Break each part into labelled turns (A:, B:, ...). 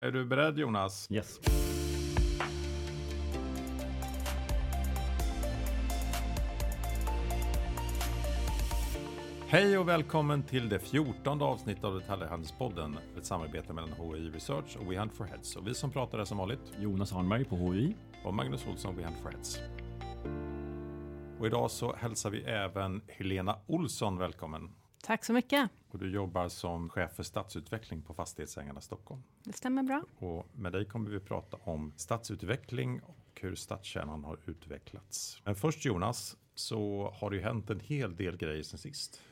A: Är du beredd Jonas?
B: Yes.
A: Hej och välkommen till det fjortonde avsnittet av Detaljhandelspodden. Ett samarbete mellan HI Research och We Hunt for Heads. Och vi som pratar är som vanligt
B: Jonas Arnberg på HI.
A: och Magnus Olsson, We Hunt for Heads. Och idag så hälsar vi även Helena Olsson välkommen.
C: Tack så mycket.
A: Och du jobbar som chef för stadsutveckling på Fastighetsägarna Stockholm.
C: Det stämmer bra.
A: Och med dig kommer vi prata om stadsutveckling och hur stadskärnan har utvecklats. Men först Jonas, så har det ju hänt en hel del grejer sen sist.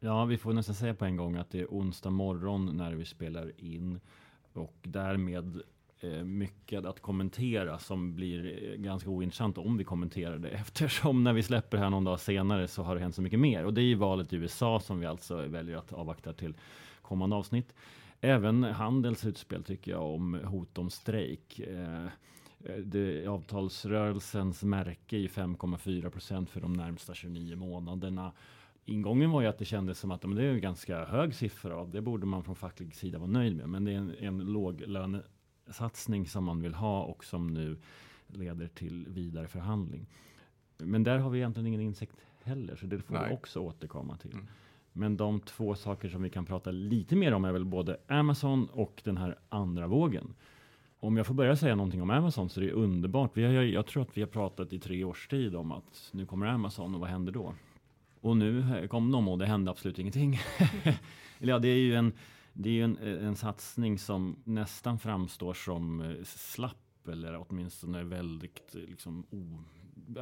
B: Ja, vi får nästan säga på en gång att det är onsdag morgon när vi spelar in och därmed Eh, mycket att kommentera som blir eh, ganska ointressant om vi kommenterar det eftersom när vi släpper här någon dag senare så har det hänt så mycket mer och det är ju valet i USA som vi alltså väljer att avvakta till kommande avsnitt. Även Handels utspel tycker jag om hot om strejk. Eh, det, avtalsrörelsens märke är 5,4 procent för de närmsta 29 månaderna. Ingången var ju att det kändes som att men det är en ganska hög siffra och det borde man från facklig sida vara nöjd med. Men det är en, en låglönesatsning som man vill ha och som nu leder till vidare förhandling. Men där har vi egentligen ingen insikt heller, så det får
A: Nej.
B: vi också återkomma till.
A: Mm.
B: Men de två saker som vi kan prata lite mer om är väl både Amazon och den här andra vågen. Om jag får börja säga någonting om Amazon så är det underbart. Vi har, jag tror att vi har pratat i tre års tid om att nu kommer Amazon och vad händer då? Och nu kom de och det hände absolut ingenting. Eller ja, det är ju en, det är ju en, eh, en satsning som nästan framstår som eh, slapp eller åtminstone väldigt eh, liksom, o,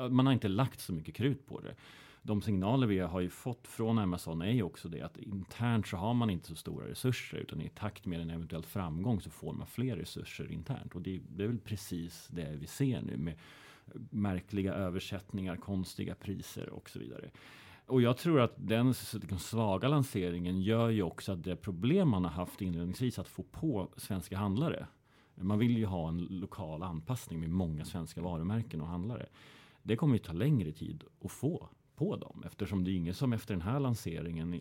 B: man har inte lagt så mycket krut på det. De signaler vi har ju fått från Amazon är ju också det att internt så har man inte så stora resurser utan i takt med en eventuell framgång så får man fler resurser internt och det, det är väl precis det vi ser nu med märkliga översättningar, konstiga priser och så vidare. Och jag tror att den liksom svaga lanseringen gör ju också att det problem man har haft inledningsvis att få på svenska handlare. Man vill ju ha en lokal anpassning med många svenska varumärken och handlare. Det kommer ju ta längre tid att få på dem eftersom det är ingen som efter den här lanseringen i,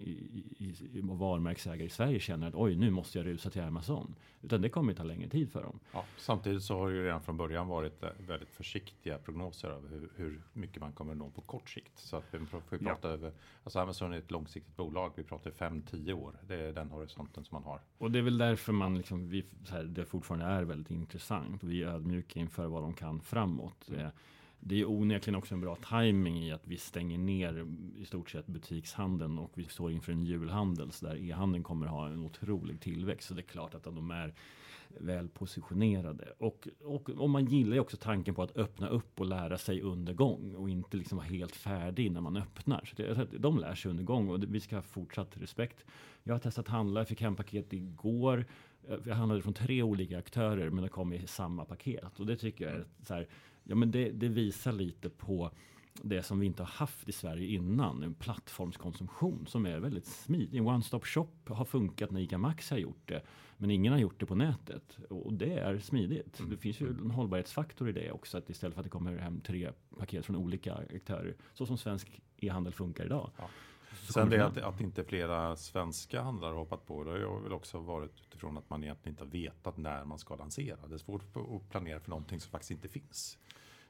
B: i, i varumärkesägare i Sverige känner att oj, nu måste jag rusa till Amazon. Utan det kommer ta längre tid för dem.
A: Ja, samtidigt så har det ju redan från början varit väldigt försiktiga prognoser över hur, hur mycket man kommer nå på kort sikt. Så att vi får prata över, alltså Amazon är ett långsiktigt bolag, vi pratar 5-10 år. Det är den horisonten som man har.
B: Och det är väl därför man liksom, vi, här, det fortfarande är väldigt intressant. Vi är ödmjuka inför vad de kan framåt. Eh, det är onekligen också en bra timing i att vi stänger ner i stort sett butikshandeln och vi står inför en julhandel så där e-handeln kommer ha en otrolig tillväxt. Så det är klart att de är väl positionerade. Och, och, och man gillar ju också tanken på att öppna upp och lära sig under gång och inte liksom vara helt färdig när man öppnar. Så det, de lär sig under gång och vi ska ha fortsatt respekt. Jag har testat handla, jag fick hem paket igår. Jag handlade från tre olika aktörer men det kom i samma paket. Och det tycker jag är så här, ja men det, det visar lite på det som vi inte har haft i Sverige innan, en plattformskonsumtion som är väldigt smidig. En one-stop shop har funkat när ICA Maxi har gjort det, men ingen har gjort det på nätet. Och det är smidigt.
A: Mm.
B: Det finns ju en hållbarhetsfaktor i det också, att istället för att det kommer hem tre paket från olika aktörer, så som svensk e-handel funkar idag.
A: Ja. Sen det att, att inte flera svenska handlare har hoppat på, det har väl också varit utifrån att man egentligen inte har vetat när man ska lansera. Det är svårt att planera för någonting som faktiskt inte finns.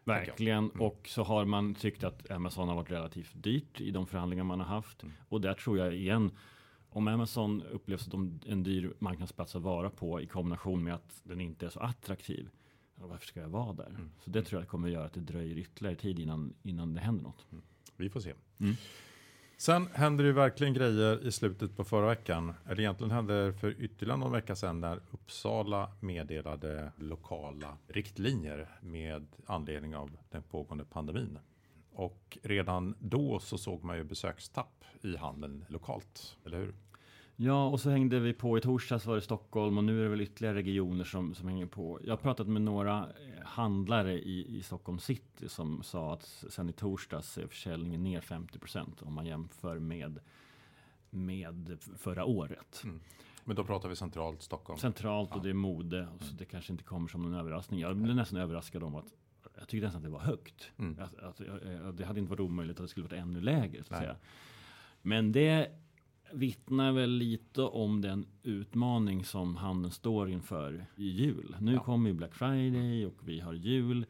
B: Verkligen.
A: Mm.
B: Och så har man tyckt att Amazon har varit relativt dyrt i de förhandlingar man har haft.
A: Mm.
B: Och där tror jag igen, om Amazon upplevs som en dyr marknadsplats att vara på i kombination med att den inte är så attraktiv. Varför ska jag vara där?
A: Mm.
B: Så det tror jag kommer göra att det dröjer ytterligare tid innan, innan det händer något.
A: Vi får se. Sen hände det verkligen grejer i slutet på förra veckan. Eller egentligen hände det för ytterligare någon vecka sedan när Uppsala meddelade lokala riktlinjer med anledning av den pågående pandemin. Och redan då så såg man ju besökstapp i handeln lokalt, eller hur?
B: Ja, och så hängde vi på i torsdags var det Stockholm och nu är det väl ytterligare regioner som, som hänger på. Jag har pratat med några eh, handlare i, i Stockholm city som sa att sen i torsdags är försäljningen ner 50 procent om man jämför med, med förra året.
A: Mm. Men då pratar vi centralt Stockholm.
B: Centralt och det är mode, så det kanske inte kommer som någon överraskning. Jag blev nästan överraskad om att jag tyckte nästan att det var högt.
A: Mm.
B: Att, att, eh, det hade inte varit omöjligt att det skulle varit ännu lägre. Så att
A: Nej.
B: säga. Men det vittnar väl lite om den utmaning som handeln står inför i jul. Nu ja. kommer ju Black Friday och vi har jul.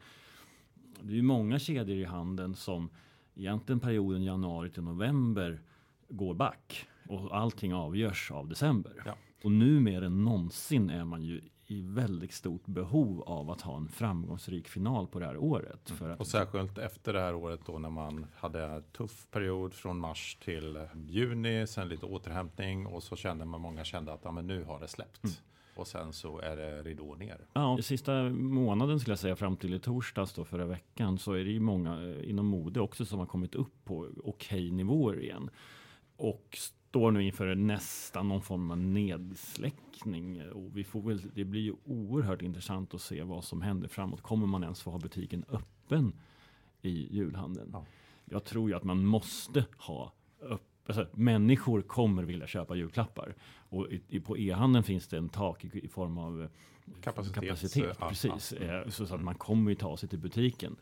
B: Det är ju många kedjor i handeln som egentligen perioden januari till november går back och allting avgörs av december. Ja. Och nu mer än någonsin är man ju i väldigt stort behov av att ha en framgångsrik final på det här året.
A: För att... Och särskilt efter det här året då när man hade en tuff period från mars till juni, sen lite återhämtning och så kände man, många kände att ja, men nu har det släppt. Mm. Och sen så är det ridå ner.
B: Ja, sista månaden skulle jag säga fram till i torsdags då förra veckan så är det ju många inom mode också som har kommit upp på okej nivåer igen. Och står nu inför nästan någon form av nedsläckning. Och vi får väl, det blir ju oerhört intressant att se vad som händer framåt. Kommer man ens få ha butiken öppen i julhandeln? Ja. Jag tror ju att man måste ha öppet. Alltså, människor kommer vilja köpa julklappar. Och i, i, på e-handeln finns det en tak i, i form av
A: kapacitet.
B: kapacitet precis. Ja, ja. Så, så att man kommer ju ta sig till butiken.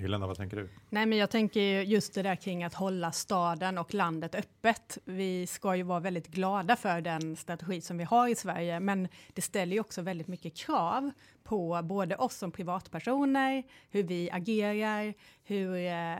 A: Helena, vad tänker du?
C: Nej, men jag tänker just det där kring att hålla staden och landet öppet. Vi ska ju vara väldigt glada för den strategi som vi har i Sverige, men det ställer ju också väldigt mycket krav på både oss som privatpersoner, hur vi agerar, hur eh,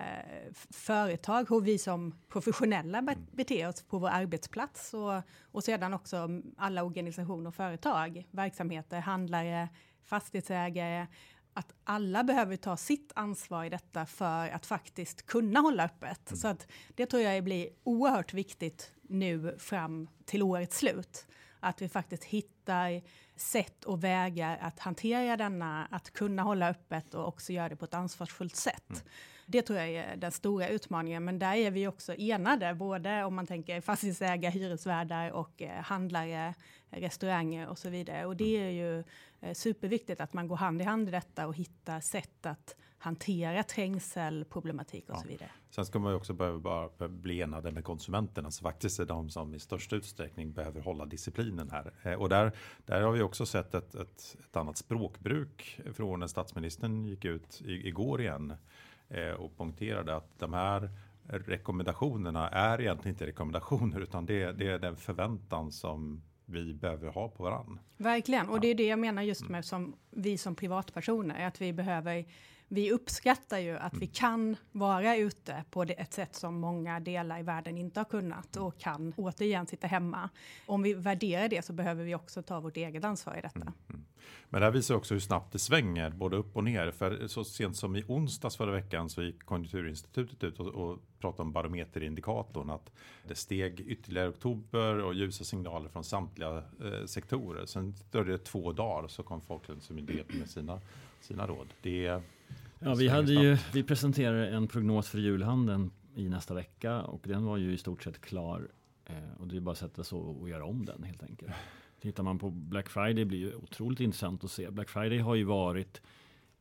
C: företag, hur vi som professionella beter oss på vår arbetsplats och, och sedan också alla organisationer och företag, verksamheter, handlare, fastighetsägare att alla behöver ta sitt ansvar i detta för att faktiskt kunna hålla öppet. Mm. Så att det tror jag blir oerhört viktigt nu fram till årets slut. Att vi faktiskt hittar sätt och vägar att hantera denna, att kunna hålla öppet och också göra det på ett ansvarsfullt sätt. Mm. Det tror jag är den stora utmaningen, men där är vi också enade, både om man tänker fastighetsägare, hyresvärdar och eh, handlare, restauranger och så vidare. Och det är ju eh, superviktigt att man går hand i hand i detta och hittar sätt att hantera trängselproblematik och ja. så vidare.
A: Sen ska man ju också behöva bli enade med konsumenterna som faktiskt är de som i största utsträckning behöver hålla disciplinen här. Eh, och där, där har vi också sett ett, ett, ett annat språkbruk från när statsministern gick ut i, igår igen och poängterade att de här rekommendationerna är egentligen inte rekommendationer utan det, det är den förväntan som vi behöver ha på varandra.
C: Verkligen, och det är det jag menar just med som vi som privatpersoner, att vi behöver vi uppskattar ju att vi mm. kan vara ute på ett sätt som många delar i världen inte har kunnat och kan återigen sitta hemma. Om vi värderar det så behöver vi också ta vårt eget ansvar i detta. Mm.
A: Men det här visar också hur snabbt det svänger både upp och ner. För så sent som i onsdags förra veckan så gick Konjunkturinstitutet ut och, och pratade om barometerindikatorn. Att det steg ytterligare i oktober och ljusa signaler från samtliga eh, sektorer. Sen dröjde det två dagar så kom Folkhälsomyndigheten med sina, sina råd. Det
B: Ja, vi, hade ju, vi presenterade en prognos för julhandeln i nästa vecka och den var ju i stort sett klar. Eh, och det är bara att sätta sig och göra om den helt enkelt. Tittar man på Black Friday blir det otroligt intressant att se. Black Friday har ju varit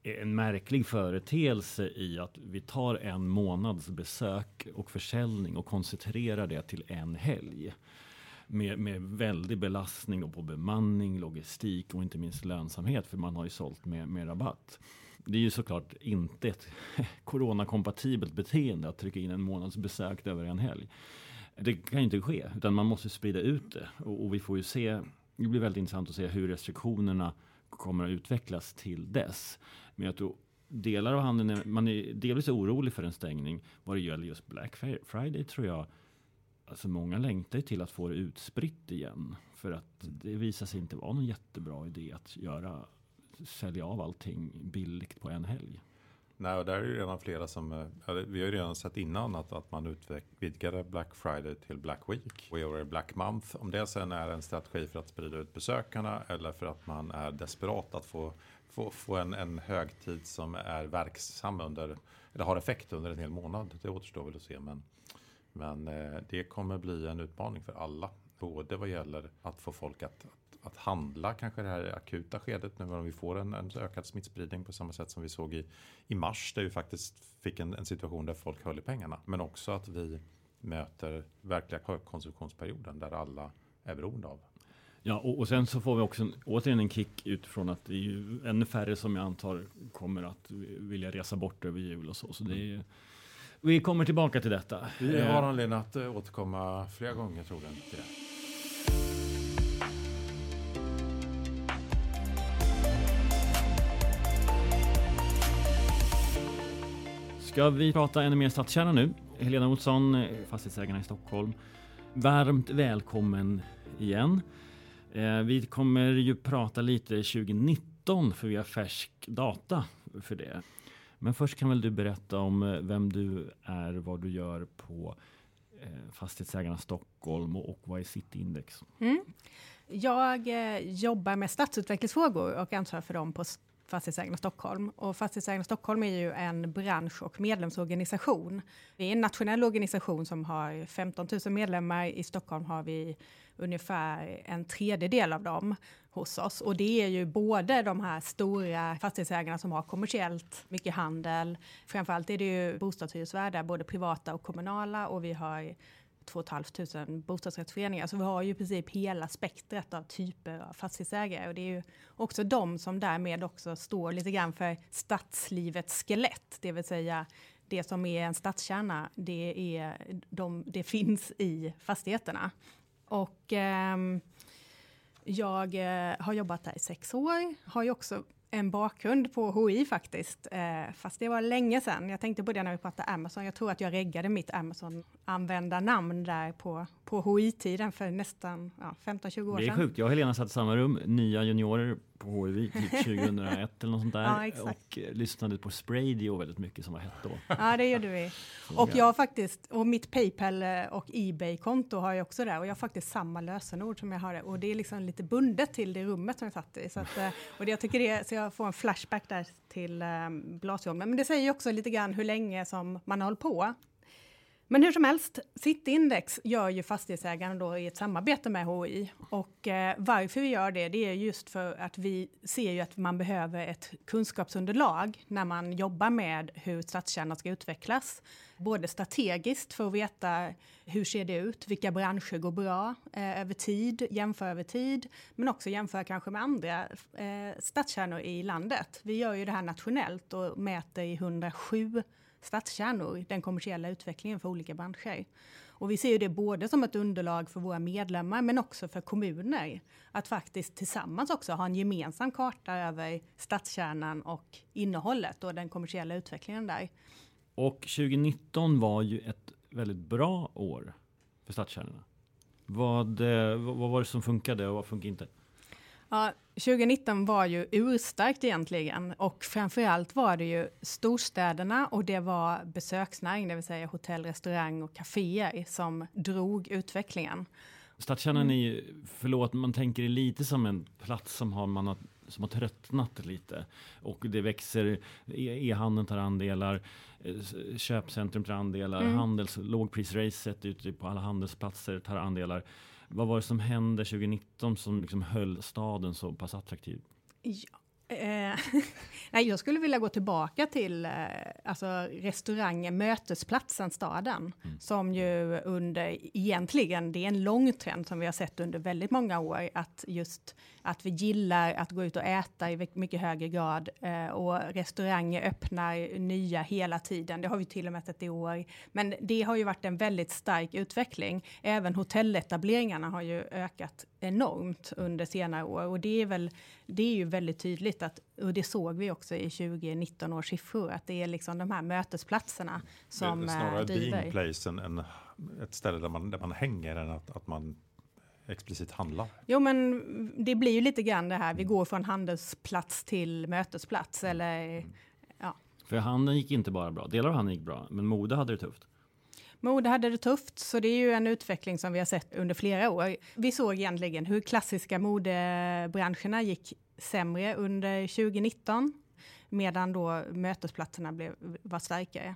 B: en märklig företeelse i att vi tar en månads besök och försäljning och koncentrerar det till en helg. Med, med väldig belastning på bemanning, logistik och inte minst lönsamhet för man har ju sålt med, med rabatt. Det är ju såklart inte ett coronakompatibelt beteende att trycka in en månads besök över en helg. Det kan ju inte ske, utan man måste sprida ut det. Och, och vi får ju se, det blir väldigt intressant att se hur restriktionerna kommer att utvecklas till dess. Men jag tror delar av handeln, är, man är delvis orolig för en stängning. Vad det gäller just Black Friday tror jag, alltså många längtar till att få det utspritt igen. För att det visar sig inte vara någon jättebra idé att göra sälja av allting billigt på en helg.
A: Nej, och där är ju redan flera som, eh, vi har ju redan sett innan att, att man utvidgade Black Friday till Black Week och i år är Black Month. Om det sen är en strategi för att sprida ut besökarna eller för att man är desperat att få, få, få en, en högtid som är verksam under, eller har effekt under en hel månad. Det återstår väl att se, men, men eh, det kommer bli en utmaning för alla. Både vad gäller att få folk att, att handla kanske det här akuta skedet nu när vi får en, en, ökad smittspridning på samma sätt som vi såg i, i mars där vi faktiskt fick en, en situation där folk höll i pengarna. Men också att vi möter verkliga konsumtionsperioden där alla är beroende av.
B: Ja, och, och sen så får vi också en, återigen en kick utifrån att det är ju ännu färre som jag antar kommer att vilja resa bort över jul och så. Så det är Vi kommer tillbaka till detta.
A: Vi
B: Eh,
A: har anledning att eh, återkomma flera gånger troligen till det.
B: Ska vi prata ännu mer stadskärna nu? Helena Olsson, eh, fastighetsägarna i Stockholm. Varmt välkommen igen. Eh, vi kommer ju prata lite 2019 för vi har färsk data för det. Men först kan väl du berätta om eh, vem du är, vad du gör på Fastighetsägarna Stockholm och, vad är Cityindex?
C: Mm. Jag jobbar med stadsutvecklingsfrågor och ansvarar för dem på Fastighetsägarna Stockholm. Och Fastighetsägarna Stockholm är ju en bransch och medlemsorganisation. Vi är en nationell organisation som har 15 000 medlemmar. I Stockholm har vi ungefär en tredjedel av dem hos oss. Och det är ju både de här stora fastighetsägarna som har kommersiellt mycket handel. Framförallt är det ju bostadshyresvärdar, både privata och kommunala. Och vi har 2 500 bostadsrättsföreningar. Så vi har ju i princip hela spektrat av typer av fastighetsägare. Och det är ju också de som därmed också står lite grann för stadslivets skelett. Det vill säga det som är en stadskärna, det, är de, det finns i fastigheterna. Och ehm, eh, jag har jobbat där i sex år. Har ju också en bakgrund på HI faktiskt, eh, fast det var länge sedan. Jag tänkte på det när vi pratade Amazon. Jag tror att jag reggade mitt Amazon-användarnamn där på, på HI-tiden för nästan ja, 15-20 år
B: Det är
C: sedan.
B: sjukt. Jag och Helena satt i samma rum, nya juniorer på HIV, typ 2001 eller något sånt där.
C: Ja, exakt.
B: och eh, lyssnade på Spraydio väldigt mycket som var hett då.
C: Ja, det gjorde vi. Och jag har faktiskt, och mitt Paypal eh, och Ebay-konto har jag också där och jag har faktiskt samma lösenord som jag har där och det är liksom lite bundet till det rummet som jag satt i. Så, att, eh, och det jag tycker det är, så jag får en flashback där till um, Blasieholmen. Men det säger ju också lite grann hur länge som man har hållit på. Men hur som helst, Cityindex gör ju fastighetsägarna då i ett samarbete med HI. Och eh, varför vi gör det, det är just för att vi ser ju att man behöver ett kunskapsunderlag när man jobbar med hur stadskärnan ska utvecklas. Både strategiskt för att veta hur ser det ut, vilka branscher går bra eh, över tid, jämföra över tid, men också jämföra kanske med andra eh, stadskärnor i landet. Vi gör ju det här nationellt och mäter i 107 stadskärnor, den kommersiella utvecklingen för olika branscher. Och vi ser ju det både som ett underlag för våra medlemmar men också för kommuner. Att faktiskt tillsammans också ha en gemensam karta över stadskärnan och innehållet och den kommersiella utvecklingen där.
B: Och 2019 var ju ett väldigt bra år för stadskärnorna. Vad, eh, vad var det som funkade och vad funkade inte?
C: Ja, 2019 var ju urstarkt egentligen och framförallt var det ju storstäderna och det var besöksnäring, det vill säga hotell, restaurang och kaféer som drog utvecklingen.
B: Stadskärnan är ju, förlåt, man tänker det lite som en plats som har, man har, som har tröttnat lite. Och det växer, e- e-handeln tar andelar, köpcentrum tar andelar,
C: Mm.
B: handels, lågprisracet ute på alla handelsplatser tar andelar. Vad var det som hände 2019 som liksom höll staden så pass attraktiv?
C: Ja. Eh, nej, jag skulle vilja gå tillbaka till eh, alltså restaurangen, mötesplatsen, staden. Som ju under, egentligen, det är en lång trend som vi har sett under väldigt många år. Att just att vi gillar att gå ut och äta i mycket högre grad. Eh, och restauranger öppnar nya hela tiden. Det har vi till och med sett i år. Men det har ju varit en väldigt stark utveckling. Även hotelletableringarna har ju ökat enormt under senare år. Och det är, väl, det är ju väldigt tydligt, att, och det såg vi också i 2019 års siffror, att det är liksom de här mötesplatserna som
A: det är
C: eh,
A: snarare
C: driver.
A: being place än, än ett ställe där man, där man hänger än att, att man explicit handlar.
C: Jo, men det blir ju lite grann det här, vi går från handelsplats till mötesplats. Eller,
B: För handeln gick inte bara bra, delar av handeln gick bra, men mode hade det tufft.
C: Mode hade det tufft, så det är ju en utveckling som vi har sett under flera år. Vi såg egentligen hur klassiska modebranscherna gick sämre under 2019, medan då mötesplatserna blev, var starkare.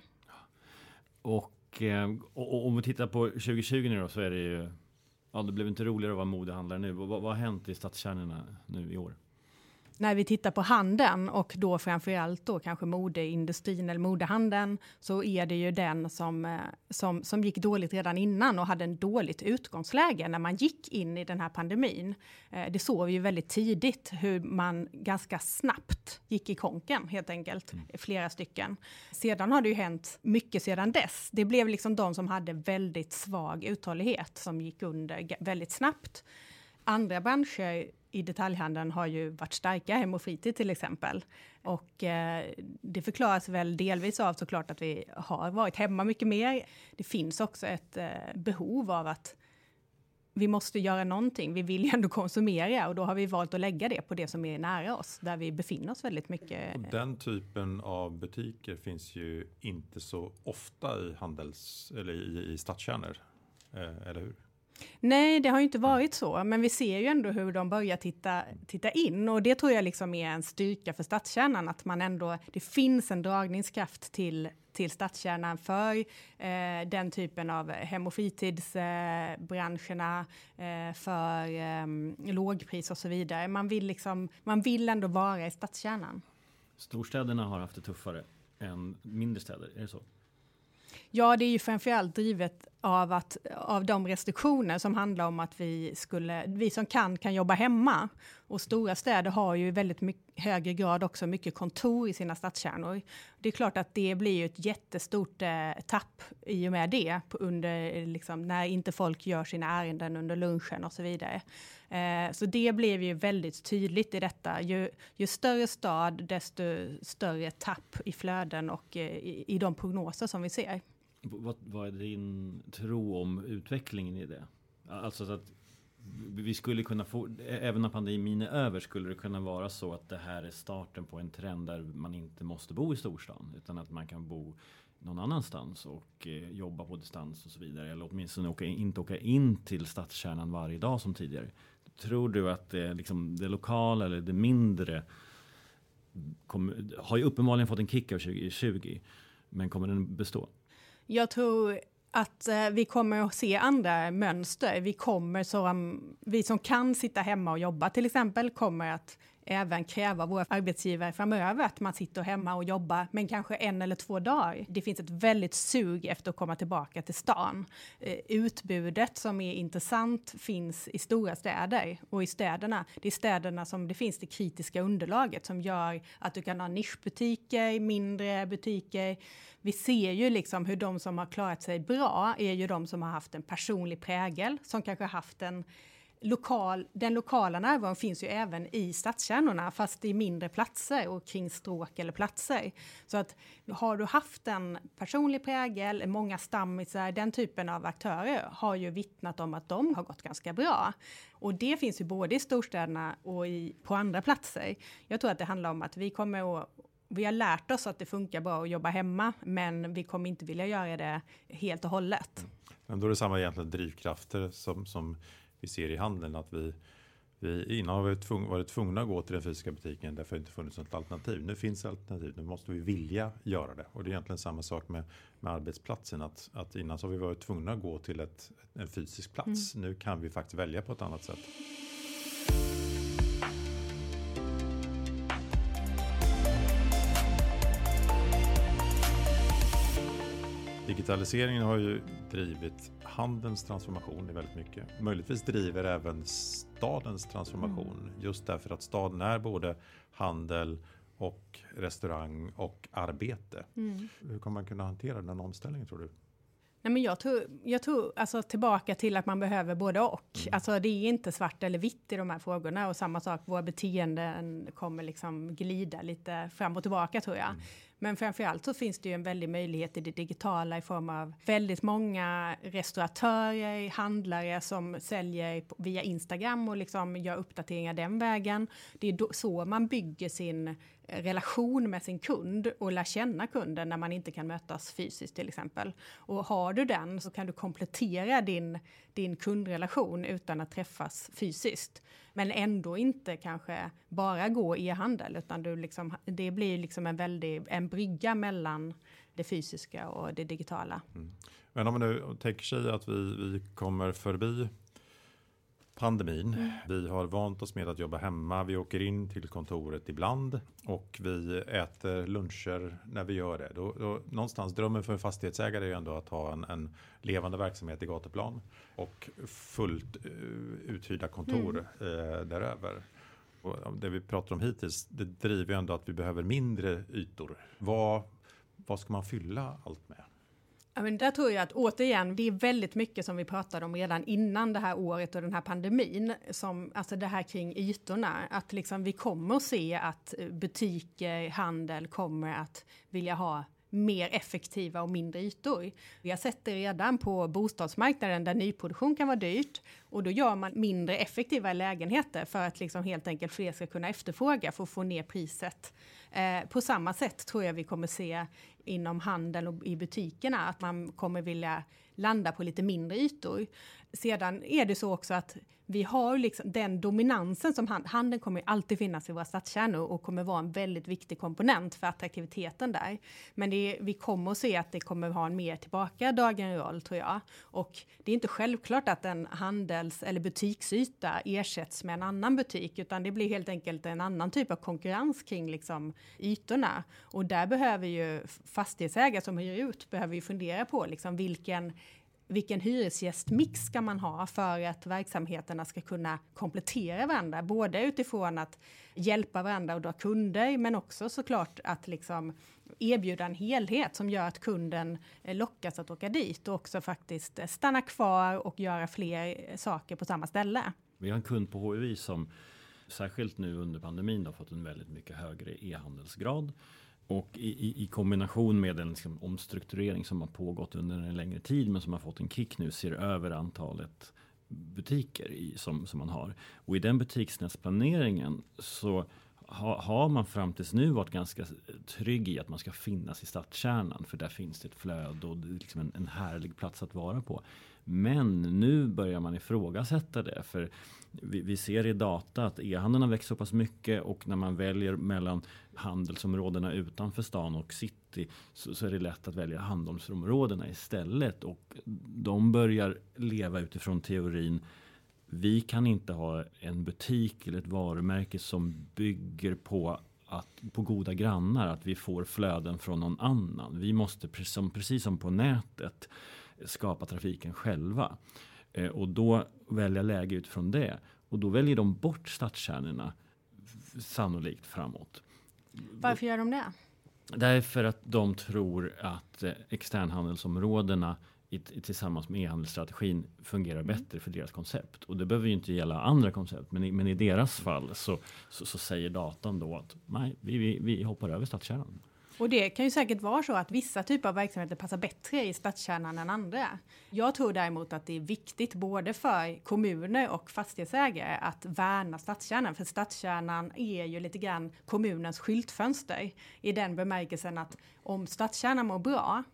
B: Och, eh, och om vi tittar på 2020 nu då så är det ju, ja det blev inte roligare att vara modehandlare nu. Vad, vad har hänt i stadskärnorna nu i år?
C: När vi tittar på handeln och då framförallt då kanske modeindustrin eller modehandeln så är det ju den som, eh, som, som gick dåligt redan innan och hade en dåligt utgångsläge när man gick in i den här pandemin. Eh, det såg vi ju väldigt tidigt hur man ganska snabbt gick i konken helt enkelt, mm. flera stycken. Sedan har det ju hänt mycket sedan dess. Det blev liksom de som hade väldigt svag uthållighet som gick under väldigt snabbt. Andra branscher i detaljhandeln har ju varit starka, Hem och Fritid till exempel. Och eh, det förklaras väl delvis av såklart att vi har varit hemma mycket mer. Det finns också ett eh, behov av att vi måste göra någonting. Vi vill ju ändå konsumera och då har vi valt att lägga det på det som är nära oss, där vi befinner oss väldigt mycket.
A: Och den typen av butiker finns ju inte så ofta i handels eller i, i stadskärnor, eh, eller hur?
C: Nej, det har ju inte varit så, men vi ser ju ändå hur de börjar titta, titta in och det tror jag liksom är en styrka för stadskärnan, att man ändå, det finns en dragningskraft till till stadskärnan för eh, den typen av hem och fritidsbranscherna, eh, för eh, lågpris och så vidare. Man vill, liksom, man vill ändå vara i stadskärnan.
B: Storstäderna har haft det tuffare än mindre städer, är det så?
C: Ja, det är ju framförallt drivet av, att, av de restriktioner som handlar om att vi, skulle, vi som kan, kan jobba hemma. Och stora städer har ju i väldigt mycket, högre grad också mycket kontor i sina stadskärnor. Det är klart att det blir ju ett jättestort eh, tapp i och med det, på under, liksom, när inte folk gör sina ärenden under lunchen och så vidare. Eh, så det blev ju väldigt tydligt i detta. Ju, ju större stad, desto större tapp i flöden och eh, i, i de prognoser som vi ser.
B: Vad, vad är din tro om utvecklingen i det? Alltså att vi skulle kunna få, även när pandemin är över, skulle det kunna vara så att det här är starten på en trend där man inte måste bo i storstan, utan att man kan bo någon annanstans och eh, jobba på distans och så vidare. Eller åtminstone åka, inte åka in till stadskärnan varje dag som tidigare. Tror du att det, liksom, det lokala eller det mindre kom, har ju uppenbarligen fått en kick av 2020, men kommer den bestå?
C: Jag tror att eh, vi kommer att se andra mönster. Vi kommer som, vi som kan sitta hemma och jobba till exempel, kommer att även kräva våra arbetsgivare framöver att man sitter hemma och jobbar, men kanske en eller två dagar. Det finns ett väldigt sug efter att komma tillbaka till stan. Eh, utbudet som är intressant finns i stora städer och i städerna. Det är städerna som det finns det kritiska underlaget som gör att du kan ha nischbutiker, mindre butiker. Vi ser ju liksom hur de som har klarat sig bra är ju de som har haft en personlig prägel, som kanske haft en lokal, den lokala närvaron finns ju även i stadskärnorna, fast i mindre platser och kring stråk eller platser. Så att har du haft en personlig prägel, många stammisar, den typen av aktörer har ju vittnat om att de har gått ganska bra. Och det finns ju både i storstäderna och i, på andra platser. Jag tror att det handlar om att vi kommer att vi har lärt oss att det funkar bra att jobba hemma, men vi kommer inte vilja göra det helt och hållet. Mm.
A: Men då är det samma egentligen drivkrafter som, som vi ser i handeln att vi, vi innan har vi tvung, varit tvungna att gå till den fysiska butiken därför det inte funnits något alternativ. Nu finns alternativ, nu måste vi vilja göra det. Och det är egentligen samma sak med, med arbetsplatsen. Att, att innan så har vi varit tvungna att gå till ett, en fysisk plats. Mm. Nu kan vi faktiskt välja på ett annat sätt. Digitaliseringen har ju drivit handelns transformation väldigt mycket. Möjligtvis driver även stadens transformation mm. just därför att staden är både handel och restaurang och arbete. Mm. Hur kommer man kunna hantera den omställningen tror du?
C: Nej, men jag tror, jag tror alltså tillbaka till att man behöver både och. Mm. Alltså det är inte svart eller vitt i de här frågorna och samma sak, våra beteenden kommer liksom glida lite fram och tillbaka tror jag. Mm. Men framförallt så finns det ju en väldig möjlighet i det digitala i form av väldigt många restauratörer, handlare som säljer via Instagram och liksom gör uppdateringar den vägen. Det är så man bygger sin relation med sin kund och lär känna kunden när man inte kan mötas fysiskt till exempel. Och har du den så kan du komplettera din, din kundrelation utan att träffas fysiskt. Men ändå inte kanske bara gå e-handel utan du liksom, det blir liksom en väldig en brygga mellan det fysiska och det digitala. Mm.
A: Men om man nu tänker sig att vi, vi kommer förbi pandemin. Mm. Vi har vant oss med att jobba hemma. Vi åker in till kontoret ibland och vi äter luncher när vi gör det. Då, då, någonstans drömmen för en fastighetsägare är ju ändå att ha en, en levande verksamhet i gatuplan och fullt uh, uthyrda kontor mm. uh, däröver. Och det vi pratar om hittills, det driver ju ändå att vi behöver mindre ytor. Vad, vad ska man fylla allt med?
C: Ja, men där tror jag att återigen, det är väldigt mycket som vi pratade om redan innan det här året och den här pandemin, som alltså det här kring ytorna, att liksom vi kommer att se att eh, butiker, handel kommer att vilja ha mer effektiva och mindre ytor. Vi har sett det redan på bostadsmarknaden där nyproduktion kan vara dyrt och då gör man mindre effektiva lägenheter för att liksom helt enkelt fler ska kunna efterfråga för att få ner priset. Eh, på samma sätt tror jag vi kommer se inom handeln och i butikerna att man kommer vilja landa på lite mindre ytor. Sedan är det så också att vi har liksom den dominansen som hand, handeln kommer alltid finnas i våra stadskärnor och kommer vara en väldigt viktig komponent för attraktiviteten där. Men är, vi kommer att se att det kommer ha en mer tillbakadragen roll tror jag. Och det är inte självklart att en handels eller butiksyta ersätts med en annan butik, utan det blir helt enkelt en annan typ av konkurrens kring liksom ytorna. Och där behöver ju fastighetsägare som hyr ut behöver ju fundera på liksom vilken vilken hyresgästmix ska man ha för att verksamheterna ska kunna komplettera varandra, både utifrån att hjälpa varandra och dra kunder, men också såklart att liksom erbjuda en helhet som gör att kunden eh, lockas att åka dit och också faktiskt eh, stanna kvar och göra fler eh, saker på samma ställe.
B: Vi har en kund på HUI som särskilt nu under pandemin har fått en väldigt mycket högre e-handelsgrad och i, i, kombination med den liksom omstrukturering som har pågått under en längre tid men som har fått en kick nu ser över antalet butiker i, som, som man har. Och i den butiksnätsplaneringen så ha, har man fram tills nu varit ganska trygg i att man ska finnas i stadskärnan för där finns det ett flöde och det är liksom en, en härlig plats att vara på. Men nu börjar man ifrågasätta det. För vi, vi ser i data att e-handeln har växt så pass mycket och när man väljer mellan handelsområdena utanför stan och city så, så är det lätt att välja handelsområdena istället. Och de börjar leva utifrån teorin vi kan inte ha en butik eller ett varumärke som bygger på att, på goda grannar, att vi får flöden från någon annan. Vi måste, precis som på nätet, skapa trafiken själva. Eh, och då välja läge utifrån det. Och då väljer de bort stadskärnorna sannolikt framåt.
C: Varför gör de det?
B: Därför att de tror att eh, externhandelsområdena i, tillsammans med e-handelsstrategin fungerar bättre för deras koncept. Och det behöver ju inte gälla andra koncept, men i, men i deras fall så, så, så säger datan då att nej, vi, vi, vi hoppar över stadskärnan.
C: Och det kan ju säkert vara så att vissa typer av verksamheter passar bättre i stadskärnan än andra. Jag tror däremot att det är viktigt både för kommuner och fastighetsägare att värna stadskärnan, för stadskärnan är ju lite grann kommunens skyltfönster i den bemärkelsen att om stadskärnan mår bra,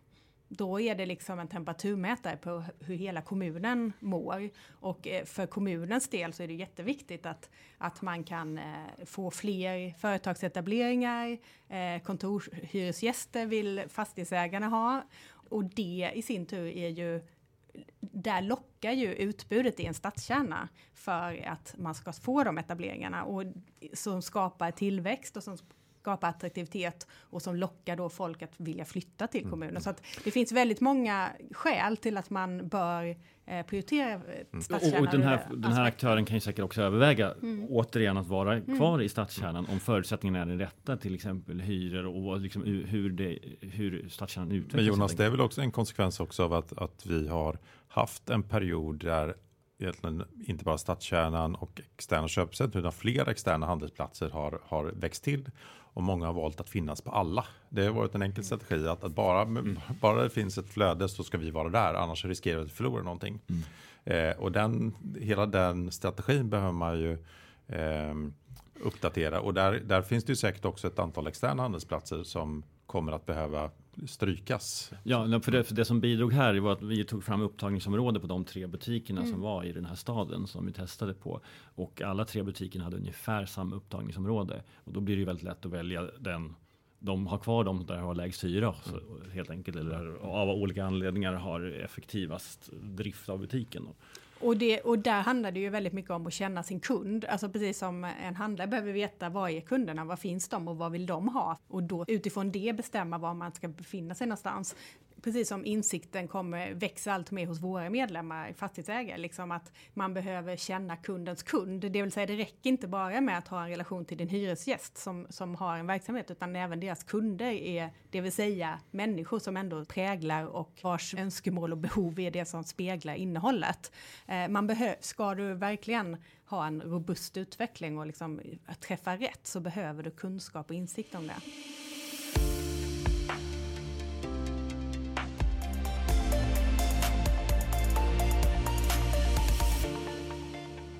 C: då är det liksom en temperaturmätare på hur hela kommunen mår. Och eh, för kommunens del så är det jätteviktigt att, att man kan eh, få fler företagsetableringar, eh, kontorshyresgäster vill fastighetsägarna ha. Och det i sin tur är ju där lockar ju utbudet i en stadskärna för att man ska få de etableringarna och som skapar tillväxt och som skapa attraktivitet och som lockar då folk att vilja flytta till mm. kommunen. Så att det finns väldigt många skäl till att man bör eh, prioritera mm. stadskärnan.
B: Och, och den, här, den här aktören kan ju säkert också överväga mm. återigen att vara mm. kvar mm. i stadskärnan om förutsättningarna är den rätta, till exempel hyror och liksom hur, det, hur stadskärnan utvecklas.
A: Men Jonas, det är väl också en konsekvens också av att, att vi har haft en period där egentligen inte bara stadskärnan och externa köpcentrum utan fler externa handelsplatser har, har växt till och många har valt att finnas på alla. Det har varit en enkel strategi att, att bara, mm. bara det finns ett flöde så ska vi vara där, annars riskerar vi att förlora någonting. Mm. Eh, och den, hela den strategin behöver man ju eh, uppdatera och där, där finns det ju säkert också ett antal externa handelsplatser som kommer att behöva strykas.
B: Ja, för det, för det som bidrog här var att vi tog fram upptagningsområde på de tre butikerna mm. som var i den här staden som vi testade på. Och alla tre butikerna hade ungefär samma upptagningsområde. Och då blir det ju väldigt lätt att välja den de har kvar dem där har lägst hyra mm. helt enkelt. Eller av olika anledningar har effektivast drift av butiken.
C: Och, det, och där handlar det ju väldigt mycket om att känna sin kund. Alltså precis som en handlare behöver veta vad är kunderna, vad finns de och vad vill de ha? Och då utifrån det bestämma var man ska befinna sig någonstans precis som insikten kommer växa allt mer hos våra medlemmar, fastighetsägare, liksom att man behöver känna kundens kund. Det vill säga det räcker inte bara med att ha en relation till din hyresgäst som, som har en verksamhet, utan även deras kunder är, det vill säga människor som ändå präglar och vars önskemål och behov är det som speglar innehållet. Eh, man behöver, ska du verkligen ha en robust utveckling och liksom träffa rätt så behöver du kunskap och insikt om det.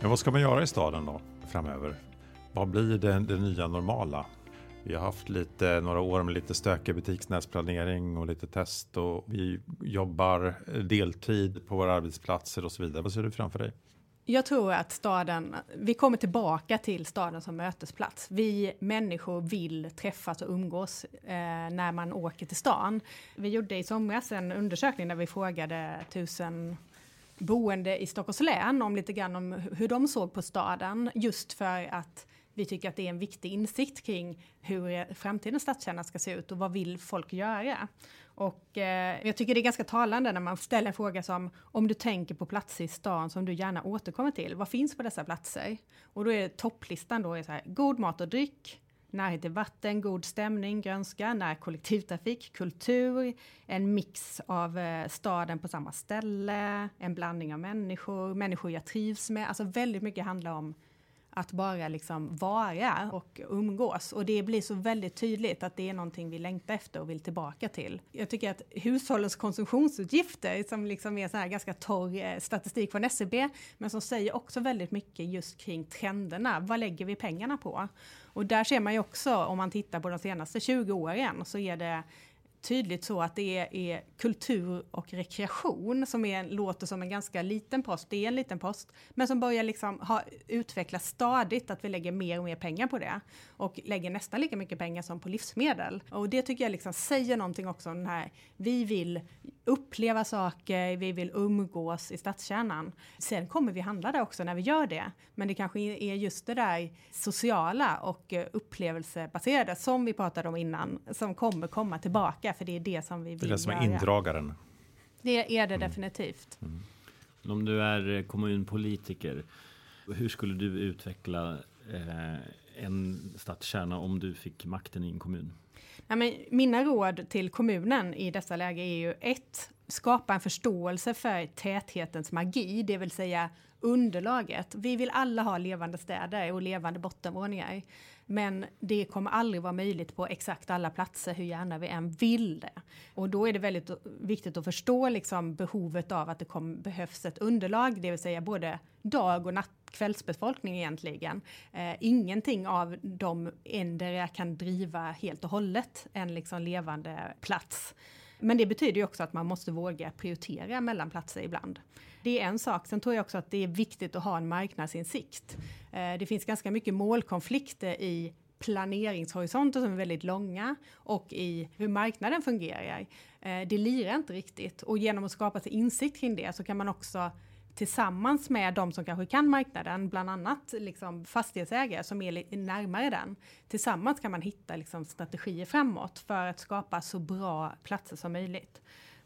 A: Men vad ska man göra i staden då framöver? Vad blir det, det nya normala? Vi har haft lite, några år med lite stökig butiksnätsplanering och lite test och vi jobbar eh, deltid på våra arbetsplatser och så vidare. Vad ser du framför dig?
C: Jag tror att staden, vi kommer tillbaka till staden som mötesplats. Vi människor vill träffas och umgås eh, när man åker till stan. Vi gjorde i somras en undersökning där vi frågade tusen boende i Stockholms län om lite grann om hur de såg på staden just för att vi tycker att det är en viktig insikt kring hur eh, framtidens stadskärna ska se ut och vad vill folk göra? Och eh, jag tycker det är ganska talande när man ställer en fråga som om du tänker på platser i stan som du gärna återkommer till, vad finns på dessa platser? Och då är topplistan då är så här, god mat och dryck, närhet till vatten, god stämning, grönska, när kollektivtrafik, kultur, en mix av eh, staden på samma ställe, en blandning av människor, människor jag trivs med. Alltså väldigt mycket handlar om att bara liksom vara och umgås. Och det blir så väldigt tydligt att det är någonting vi längtar efter och vill tillbaka till. Jag tycker att hushållens konsumtionsutgifter, som liksom är så här ganska torr eh, statistik från SCB, men som säger också väldigt mycket just kring trenderna. Vad lägger vi pengarna på? Och där ser man ju också, om man tittar på de senaste 20 åren, så är det tydligt så att det är, är, kultur och rekreation som är, låter som en ganska liten post. Det är en liten post, men som börjar liksom ha utvecklats stadigt, att vi lägger mer och mer pengar på det och lägger nästan lika mycket pengar som på livsmedel. Och det tycker jag liksom säger någonting också om den här, vi vill uppleva saker, vi vill umgås i stadskärnan. Sen kommer vi handla där också när vi gör det, men det kanske är just det där sociala och eh, upplevelsebaserade som vi pratade om innan, som kommer komma tillbaka för det är det som vi vill
A: Det är det som är indragaren.
C: Det är det mm. definitivt. Mm.
B: Om du är kommunpolitiker, hur skulle du utveckla eh, en stadskärna om du fick makten i en kommun?
C: Ja, men mina råd till kommunen i dessa lägen är ju ett, skapa en förståelse för täthetens magi, det vill säga underlaget. Vi vill alla ha levande städer och levande bottenvåningar. Men det kommer aldrig vara möjligt på exakt alla platser hur gärna vi än vill det. Och då är det väldigt viktigt att förstå liksom behovet av att det kom, behövs ett underlag, det vill säga både dag och natt, kvällsbefolkning egentligen. Eh, ingenting av de ändra kan driva helt och hållet en liksom levande plats. Men det betyder ju också att man måste våga prioritera mellan platser ibland. Det är en sak. Sen tror jag också att det är viktigt att ha en marknadsinsikt. Eh, det finns ganska mycket målkonflikter i planeringshorisonter som är väldigt långa och i hur marknaden fungerar. Eh, det lirar inte riktigt och genom att skapa sig insikt kring det så kan man också tillsammans med de som kanske kan marknaden, bland annat liksom fastighetsägare som är närmare den. Tillsammans kan man hitta liksom strategier framåt för att skapa så bra platser som möjligt.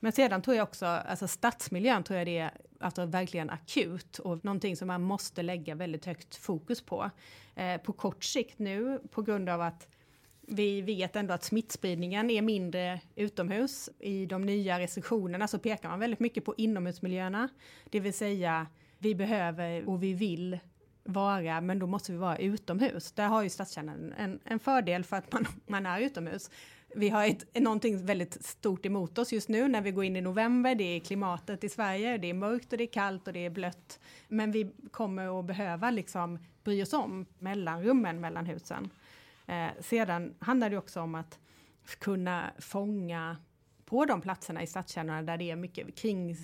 C: Men sedan tror jag också, alltså stadsmiljön tror jag det är alltså verkligen akut och någonting som man måste lägga väldigt högt fokus på. Eh, på kort sikt nu på grund av att vi vet ändå att smittspridningen är mindre utomhus. I de nya restriktionerna så pekar man väldigt mycket på inomhusmiljöerna. Det vill säga, vi behöver och vi vill vara, men då måste vi vara utomhus. Där har ju stadskärnan en, en fördel för att man, man är utomhus. Vi har ett, någonting väldigt stort emot oss just nu när vi går in i november. Det är klimatet i Sverige, det är mörkt och det är kallt och det är blött. Men vi kommer att behöva liksom bry oss om mellanrummen mellan husen. Eh, sedan handlar det också om att kunna fånga på de platserna i stadskärnorna där det är mycket kring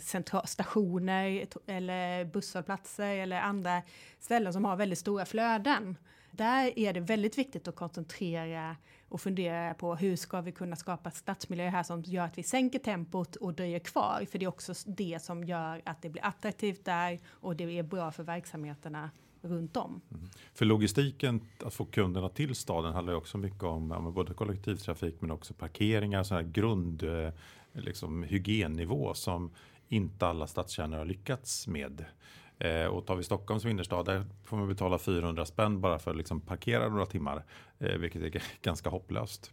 C: stationer eller busshållplatser eller andra ställen som har väldigt stora flöden. Där är det väldigt viktigt att koncentrera och fundera på hur ska vi kunna skapa stadsmiljöer här som gör att vi sänker tempot och dröjer kvar. För det är också det som gör att det blir attraktivt där och det är bra för verksamheterna runt om. Mm.
A: För logistiken, att få kunderna till staden handlar ju också mycket om ja, både kollektivtrafik men också parkeringar, sån här grund eh, liksom, hygiennivå som inte alla stadskärnor har lyckats med. Eh, och tar vi Stockholms innerstad, där får man betala 400 spänn bara för att liksom parkera några timmar, eh, vilket är ganska hopplöst.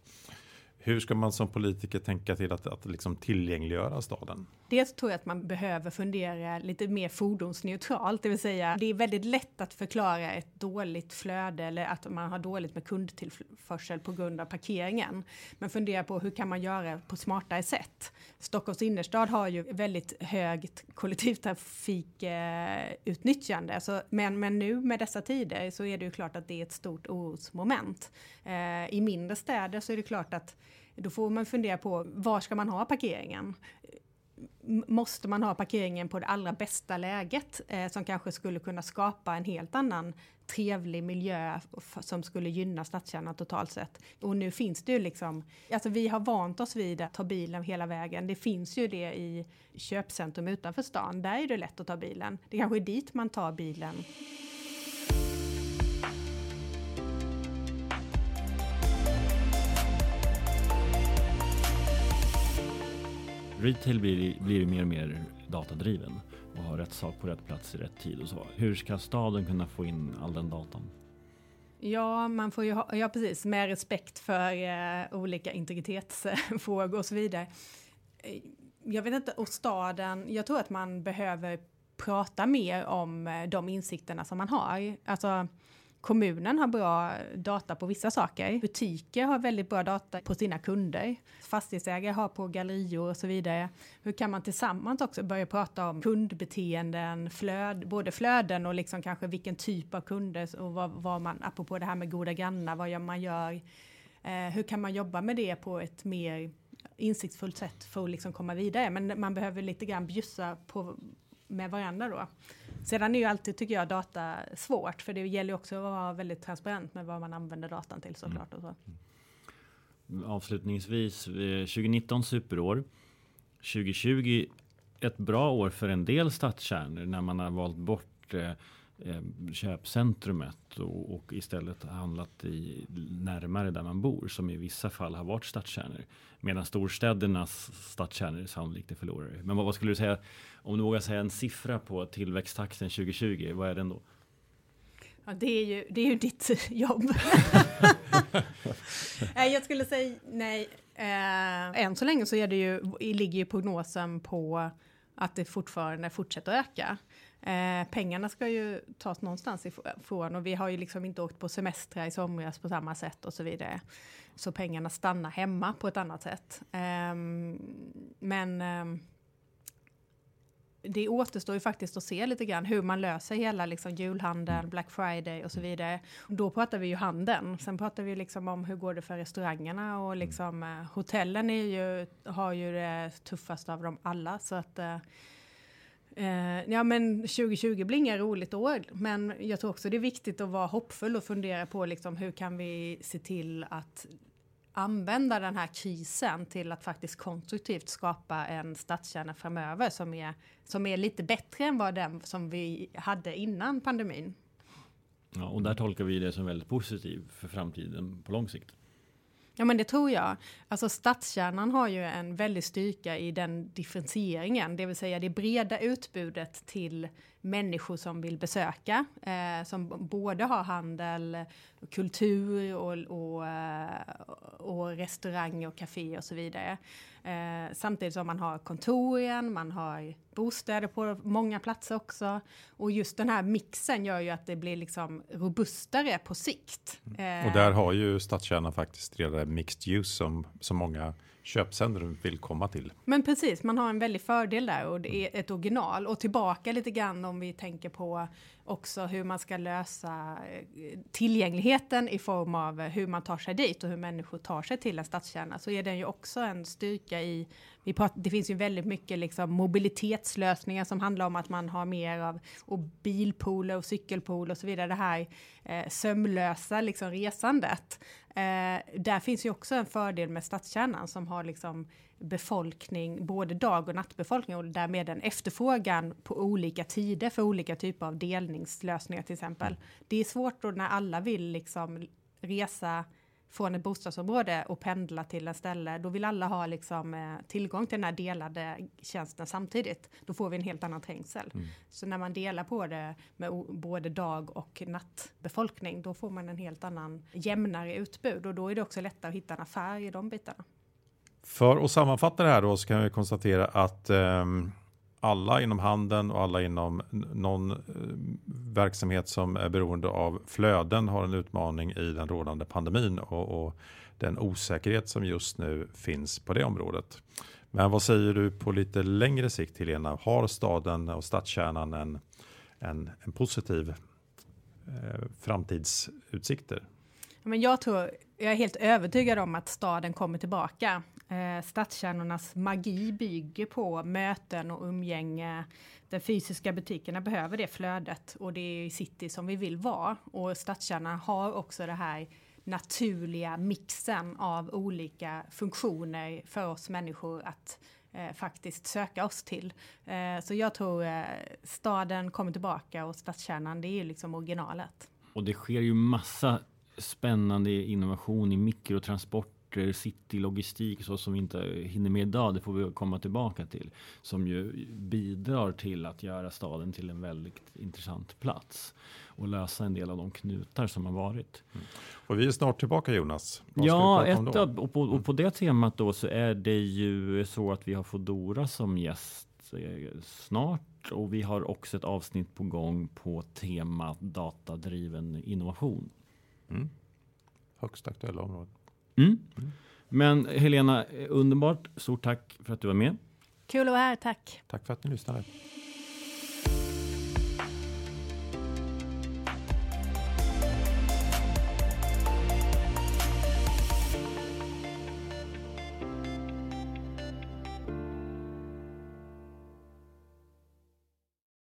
A: Hur ska man som politiker tänka till att, att liksom tillgängliggöra staden?
C: Dels tror jag att man behöver fundera lite mer fordonsneutralt, det vill säga det är väldigt lätt att förklara ett dåligt flöde eller att man har dåligt med kundtillförsel på grund av parkeringen. Men fundera på hur kan man göra på smartare sätt? Stockholms innerstad har ju väldigt högt kollektivtrafikutnyttjande, eh, men, men nu med dessa tider så är det ju klart att det är ett stort orosmoment. Eh, I mindre städer så är det klart att då får man fundera på var ska man ha parkeringen? Måste man ha parkeringen på det allra bästa läget eh, som kanske skulle kunna skapa en helt annan trevlig miljö som skulle gynna stadskärnan totalt sett. Och nu finns det ju liksom, alltså vi har vant oss vid att ta bilen hela vägen. Det finns ju det i köpcentrum utanför stan. Där är det lätt att ta bilen. Det kanske är dit man tar bilen.
B: Retail blir, blir mer och mer datadriven och har rätt sak på rätt plats i rätt tid och så. Hur ska staden kunna få in all den datan?
C: Ja, man får ju ha, ja precis, med respekt för eh, olika integritetsfrågor och så vidare. Eh, jag vet inte, och staden, jag tror att man behöver prata mer om eh, de insikterna som man har. Alltså, Kommunen har bra data på vissa saker. Butiker har väldigt bra data på sina kunder. Fastighetsägare har på gallerior och så vidare. Hur kan man tillsammans också börja prata om kundbeteenden, flöd, både flöden och liksom kanske vilken typ av kunder och vad, vad man, apropå det här med goda grannar, vad man gör. Eh, hur kan man jobba med det på ett mer insiktsfullt sätt för att liksom komma vidare? Men man behöver lite grann bjussa på med varandra då. Sedan är ju alltid, tycker jag, data svårt, för det gäller ju också att vara väldigt transparent med vad man använder datan till såklart. Och så.
B: Mm. Avslutningsvis, eh, 2019 superår. 2020 ett bra år för en del stadskärnor när man har valt bort eh, eh, eh, köpcentrumet och, och, istället handlat i, närmare där man bor som i vissa fall har varit stadskärnor. Medan storstädernas stadskärnor sannolikt är förlorare. Men vad, vad, skulle du säga om du vågar säga en siffra på tillväxttakten 2020? Vad är den då?
C: Ja, det är ju, det är ju ditt jobb. jag skulle säga nej. Eh, än så länge så är det ju, ligger ju prognosen på att det fortfarande fortsätter att öka. Eh, pengarna ska ju tas någonstans ifrån och vi har ju liksom inte åkt på semestrar i somras på samma sätt och så vidare. Så pengarna stannar hemma på ett annat sätt. Eh, men eh, det återstår ju faktiskt att se lite grann hur man löser hela liksom julhandeln, mm. Black Friday och så vidare. Då pratar vi ju handeln. Sen pratar vi liksom om hur går det för restaurangerna och mm. liksom eh, hotellen är ju, har ju det tuffast av dem alla så att eh, ja men 2020 blir inga roligt år, men jag tror också det är viktigt att vara hoppfull och fundera på liksom hur kan vi se till att använda den här krisen till att faktiskt konstruktivt skapa en stadskärna framöver som är, som är lite bättre än vad den som vi hade innan pandemin.
B: Ja, och där tolkar vi det som väldigt positivt för framtiden på lång sikt.
C: Ja men det tror jag. Alltså stadskärnan har ju en väldig styrka i den differentieringen, det vill säga det breda utbudet till människor som vill besöka, eh, som både har handel, kultur och, och, eh, och restaurang och café och så vidare. Eh, samtidigt som man har kontoren, man har bostäder på många platser också. Och just den här mixen gör ju att det blir liksom robustare på sikt.
A: Eh, och där har ju stadskärnan faktiskt redan mixed use som, som många köpcentrum vill komma till.
C: Men precis, man har en väldig fördel där och det är ett original. Och tillbaka lite grann om vi tänker på också hur man ska lösa eh, tillgängligheten i form av hur man tar sig dit och hur människor tar sig till en stadskärna så är den ju också en styrka i vi pratar, det finns ju väldigt mycket liksom mobilitetslösningar som handlar om att man har mer av och bilpooler och cykelpooler och så vidare. Det här eh, sömlösa liksom resandet. Eh, där finns ju också en fördel med stadskärnan som har liksom befolkning, både dag och nattbefolkning och därmed en efterfrågan på olika tider för olika typer av delningslösningar till exempel. Mm. Det är svårt då när alla vill liksom resa från ett bostadsområde och pendla till en ställe, då vill alla ha liksom, eh, tillgång till den här delade tjänsten samtidigt. Då får vi en helt annan trängsel. Mm. Så när man delar på det med både dag och nattbefolkning, då får man en helt annan jämnare utbud och då är det också lättare att hitta en affär i de bitarna.
A: För att sammanfatta det här då så kan vi konstatera att um alla inom handeln och alla inom någon eh, verksamhet som är beroende av flöden har en utmaning i den rådande pandemin och, och den osäkerhet som just nu finns på det området. Men vad säger du på lite längre sikt Helena? Har staden och stadskärnan en, en, en positiv eh, framtidsutsikter?
C: Men jag tror, jag är helt övertygad om att staden kommer tillbaka. Eh, stadskärnornas magi bygger på möten och umgänge. De fysiska butikerna behöver det flödet och det är i city som vi vill vara. Och stadskärnan har också det här naturliga mixen av olika funktioner för oss människor att eh, faktiskt söka oss till. Eh, så jag tror eh, staden kommer tillbaka och stadskärnan det är ju liksom originalet.
B: Och det sker ju massa spännande innovation i mikrotransport transporter, citylogistik så som vi inte hinner med idag. Det får vi komma tillbaka till. Som ju bidrar till att göra staden till en väldigt intressant plats och lösa en del av de knutar som har varit.
A: Mm. Och vi är snart tillbaka Jonas.
B: Vad ja, ett och, på, och på det temat då så är det ju så att vi har Fodora som gäst eh, snart och vi har också ett avsnitt på gång på temat datadriven innovation.
A: Mm. Högst aktuella områden.
B: Mm. Men Helena, underbart. Stort tack för att du var med.
C: Kul att vara här, tack.
A: Tack för att ni lyssnade.